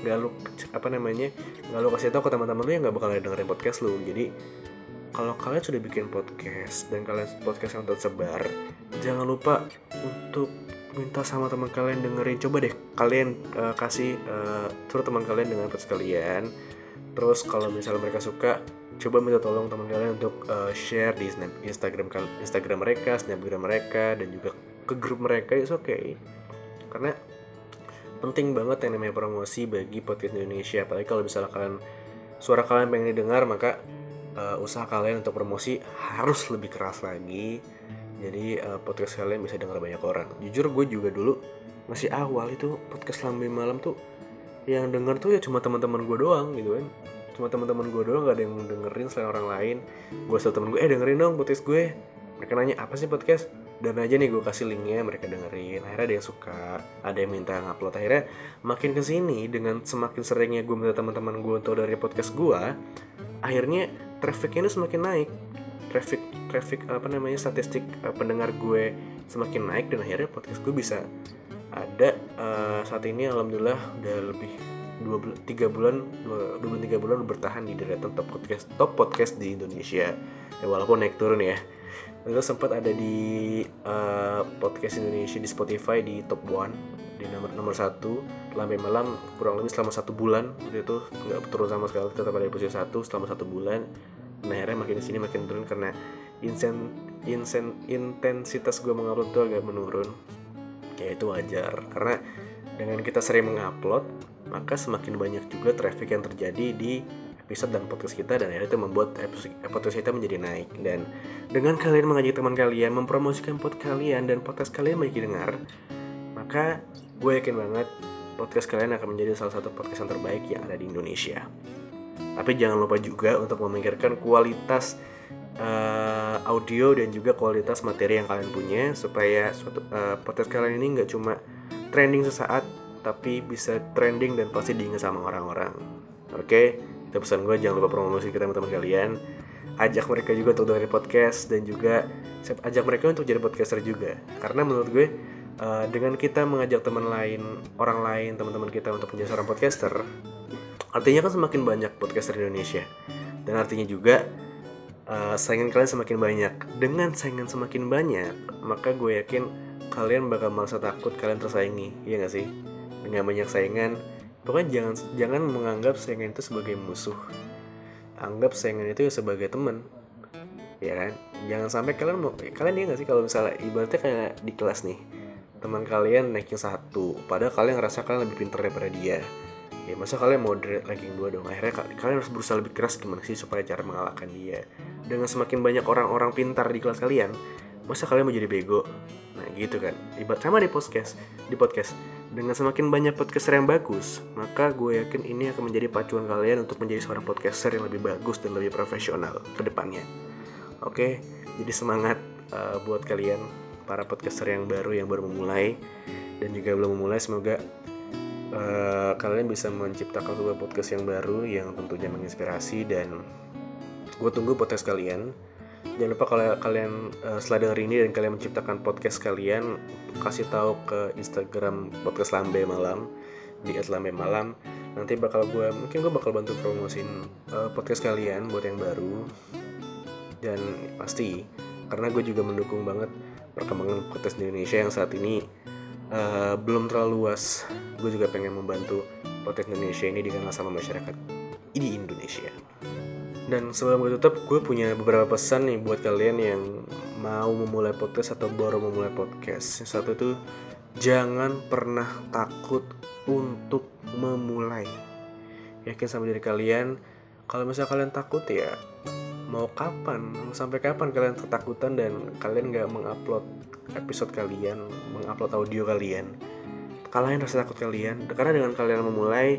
nggak lo apa namanya nggak lo kasih tahu ke teman-teman lo yang nggak bakal dengerin podcast lo. Jadi kalau kalian sudah bikin podcast dan kalian podcast yang tersebar jangan lupa untuk minta sama teman kalian dengerin. Coba deh kalian uh, kasih uh, suruh teman kalian dengan podcast kalian terus kalau misalnya mereka suka coba minta tolong teman kalian untuk uh, share di snap Instagram Instagram mereka, snapgram mereka dan juga ke grup mereka. Itu oke okay. karena penting banget yang namanya promosi bagi podcast Indonesia. Apalagi kalau misalnya kalian suara kalian pengen didengar maka uh, usaha kalian untuk promosi harus lebih keras lagi. Jadi uh, podcast kalian bisa dengar banyak orang. Jujur gue juga dulu masih awal itu podcast lambe malam tuh yang denger tuh ya cuma teman-teman gue doang gitu kan. Cuma teman-teman gue doang gak ada yang dengerin selain orang lain. Gue satu temen gue eh dengerin dong podcast gue. Mereka nanya apa sih podcast? Dan aja nih gue kasih linknya mereka dengerin. Akhirnya ada yang suka ada yang minta ngupload. Akhirnya makin ke sini dengan semakin seringnya gue minta teman-teman gue untuk dari podcast gue akhirnya trafficnya itu semakin naik. Traffic traffic apa namanya statistik uh, pendengar gue semakin naik dan akhirnya podcast gue bisa ada uh, saat ini alhamdulillah udah lebih dua tiga bulan dua bulan tiga bulan bertahan di deretan top podcast top podcast di Indonesia. Ya, walaupun naik turun ya. Lalu sempat ada di uh, podcast Indonesia di Spotify di top one di nomor nomor satu. Lambe malam kurang lebih selama satu bulan. Itu nggak turun sama sekali tetap ada di posisi satu selama satu bulan. Nah akhirnya makin di sini makin turun karena insen, insen, intensitas gue mengupload tuh agak menurun ya itu wajar. Karena dengan kita sering mengupload maka semakin banyak juga traffic yang terjadi di episode dan podcast kita dan itu membuat podcast kita menjadi naik. Dan dengan kalian mengajak teman kalian mempromosikan podcast kalian dan podcast kalian banyak didengar maka gue yakin banget podcast kalian akan menjadi salah satu podcast yang terbaik yang ada di Indonesia. Tapi jangan lupa juga untuk memikirkan kualitas uh, audio dan juga kualitas materi yang kalian punya supaya suatu uh, podcast kalian ini nggak cuma trending sesaat tapi bisa trending dan pasti diingat sama orang-orang. Oke? Okay? itu pesan gue jangan lupa promosi ke teman-teman kalian. Ajak mereka juga untuk dengerin podcast dan juga ajak mereka untuk jadi podcaster juga. Karena menurut gue uh, dengan kita mengajak teman lain orang lain teman-teman kita untuk menjadi seorang podcaster artinya kan semakin banyak podcaster di Indonesia. Dan artinya juga uh, saingan kalian semakin banyak. Dengan saingan semakin banyak maka gue yakin kalian bakal merasa takut kalian tersaingi. Iya gak sih? Dengan banyak saingan. Pokoknya jangan jangan menganggap saingan itu sebagai musuh. Anggap saingan itu ya sebagai teman. Ya kan? Jangan sampai kalian mau kalian dia nggak sih kalau misalnya ibaratnya kayak di kelas nih teman kalian naikin satu padahal kalian ngerasa kalian lebih pintar daripada dia. Ya masa kalian mau ranking dua dong? Akhirnya kalian harus berusaha lebih keras gimana sih supaya cara mengalahkan dia dengan semakin banyak orang-orang pintar di kelas kalian masa kalian mau jadi bego? Nah gitu kan. Ibarat sama di podcast di podcast. Dengan semakin banyak podcaster yang bagus, maka gue yakin ini akan menjadi pacuan kalian untuk menjadi seorang podcaster yang lebih bagus dan lebih profesional ke depannya. Oke, jadi semangat uh, buat kalian para podcaster yang baru yang baru memulai dan juga belum memulai semoga uh, kalian bisa menciptakan sebuah podcast yang baru yang tentunya menginspirasi dan gue tunggu podcast kalian. Jangan lupa kalau kalian uh, setelah denger ini dan kalian menciptakan podcast kalian kasih tahu ke Instagram podcast lambe malam di @lambe malam. Nanti bakal gue mungkin gue bakal bantu promosin uh, podcast kalian buat yang baru. Dan pasti karena gue juga mendukung banget perkembangan podcast di Indonesia yang saat ini uh, belum terlalu luas. Gue juga pengen membantu podcast Indonesia ini dikenal sama masyarakat di Indonesia dan sebelum gue tutup, gue punya beberapa pesan nih buat kalian yang mau memulai podcast atau baru memulai podcast. Yang satu itu, jangan pernah takut untuk memulai. Yakin sama diri kalian, kalau misalnya kalian takut ya, mau kapan, mau sampai kapan kalian ketakutan dan kalian gak mengupload episode kalian, mengupload audio kalian. Kalian rasa takut kalian, karena dengan kalian memulai,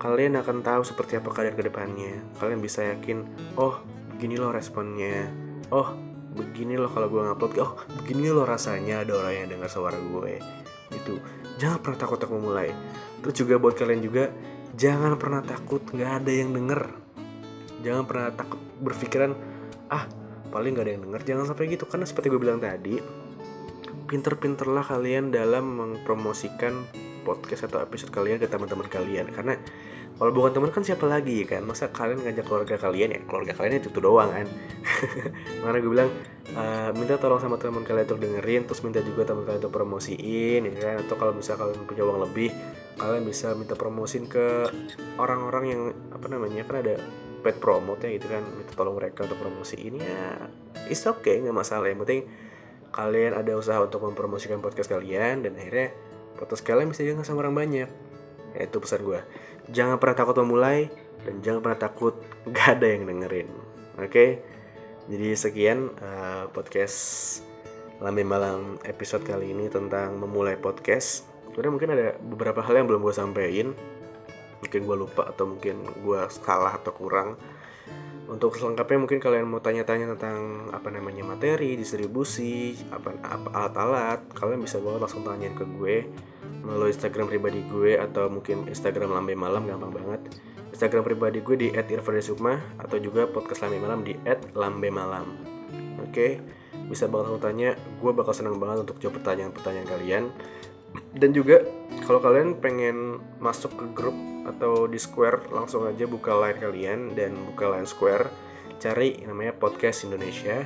kalian akan tahu seperti apa kalian ke depannya. Kalian bisa yakin, oh begini loh responnya. Oh begini loh kalau gue ngupload. Oh begini loh rasanya ada orang yang dengar suara gue. Itu jangan pernah takut untuk memulai. Terus juga buat kalian juga jangan pernah takut nggak ada yang denger. Jangan pernah takut berpikiran ah paling nggak ada yang denger. Jangan sampai gitu karena seperti gue bilang tadi, pinter-pinterlah kalian dalam mempromosikan podcast atau episode kalian ke teman-teman kalian. Karena kalau bukan teman kan siapa lagi kan? Masa kalian ngajak keluarga kalian? Ya keluarga kalian itu tuh doang kan? Mana gue bilang uh, minta tolong sama teman kalian untuk dengerin terus minta juga teman kalian untuk promosiin ya kan? Atau kalau misalnya kalian punya uang lebih kalian bisa minta promosin ke orang-orang yang apa namanya kan ada pet promote ya gitu kan? Minta tolong mereka untuk promosiin ya it's okay nggak masalah. Yang penting kalian ada usaha untuk mempromosikan podcast kalian dan akhirnya podcast kalian bisa dengar sama orang banyak ya, itu pesan gue jangan pernah takut memulai dan jangan pernah takut gak ada yang dengerin oke okay? jadi sekian uh, podcast Lambe Malam episode kali ini tentang memulai podcast. Sebenarnya mungkin ada beberapa hal yang belum gue sampaikan. Mungkin gue lupa atau mungkin gue salah atau kurang. Untuk selengkapnya mungkin kalian mau tanya-tanya tentang apa namanya materi, distribusi, apa alat-alat, kalian bisa banget langsung tanyain ke gue melalui Instagram pribadi gue atau mungkin Instagram Lambe Malam gampang banget. Instagram pribadi gue di @irfandesukma atau juga podcast Lambe Malam di @lambemalam. Oke, okay? bisa banget langsung tanya, gue bakal senang banget untuk jawab pertanyaan-pertanyaan kalian. Dan juga kalau kalian pengen masuk ke grup atau di Square langsung aja buka line kalian dan buka line Square. Cari namanya podcast Indonesia.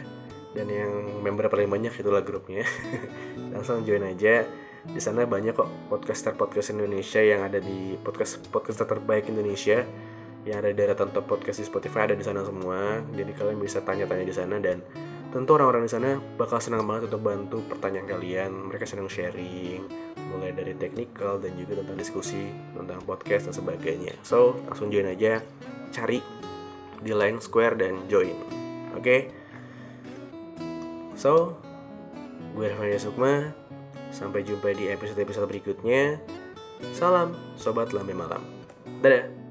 Dan yang member paling banyak itulah grupnya. Langsung join aja. Di sana banyak kok podcaster podcast Indonesia yang ada di podcast podcast terbaik Indonesia. Yang ada di deretan top podcast di Spotify ada di sana semua. Jadi kalian bisa tanya-tanya di sana dan tentu orang-orang di sana bakal senang banget untuk bantu pertanyaan kalian. Mereka senang sharing mulai dari technical dan juga tentang diskusi tentang podcast dan sebagainya. So langsung join aja cari di line square dan join. Oke? Okay? so gue Raffi Sukma sampai jumpa di episode-episode berikutnya. Salam sobat lambe malam. Dadah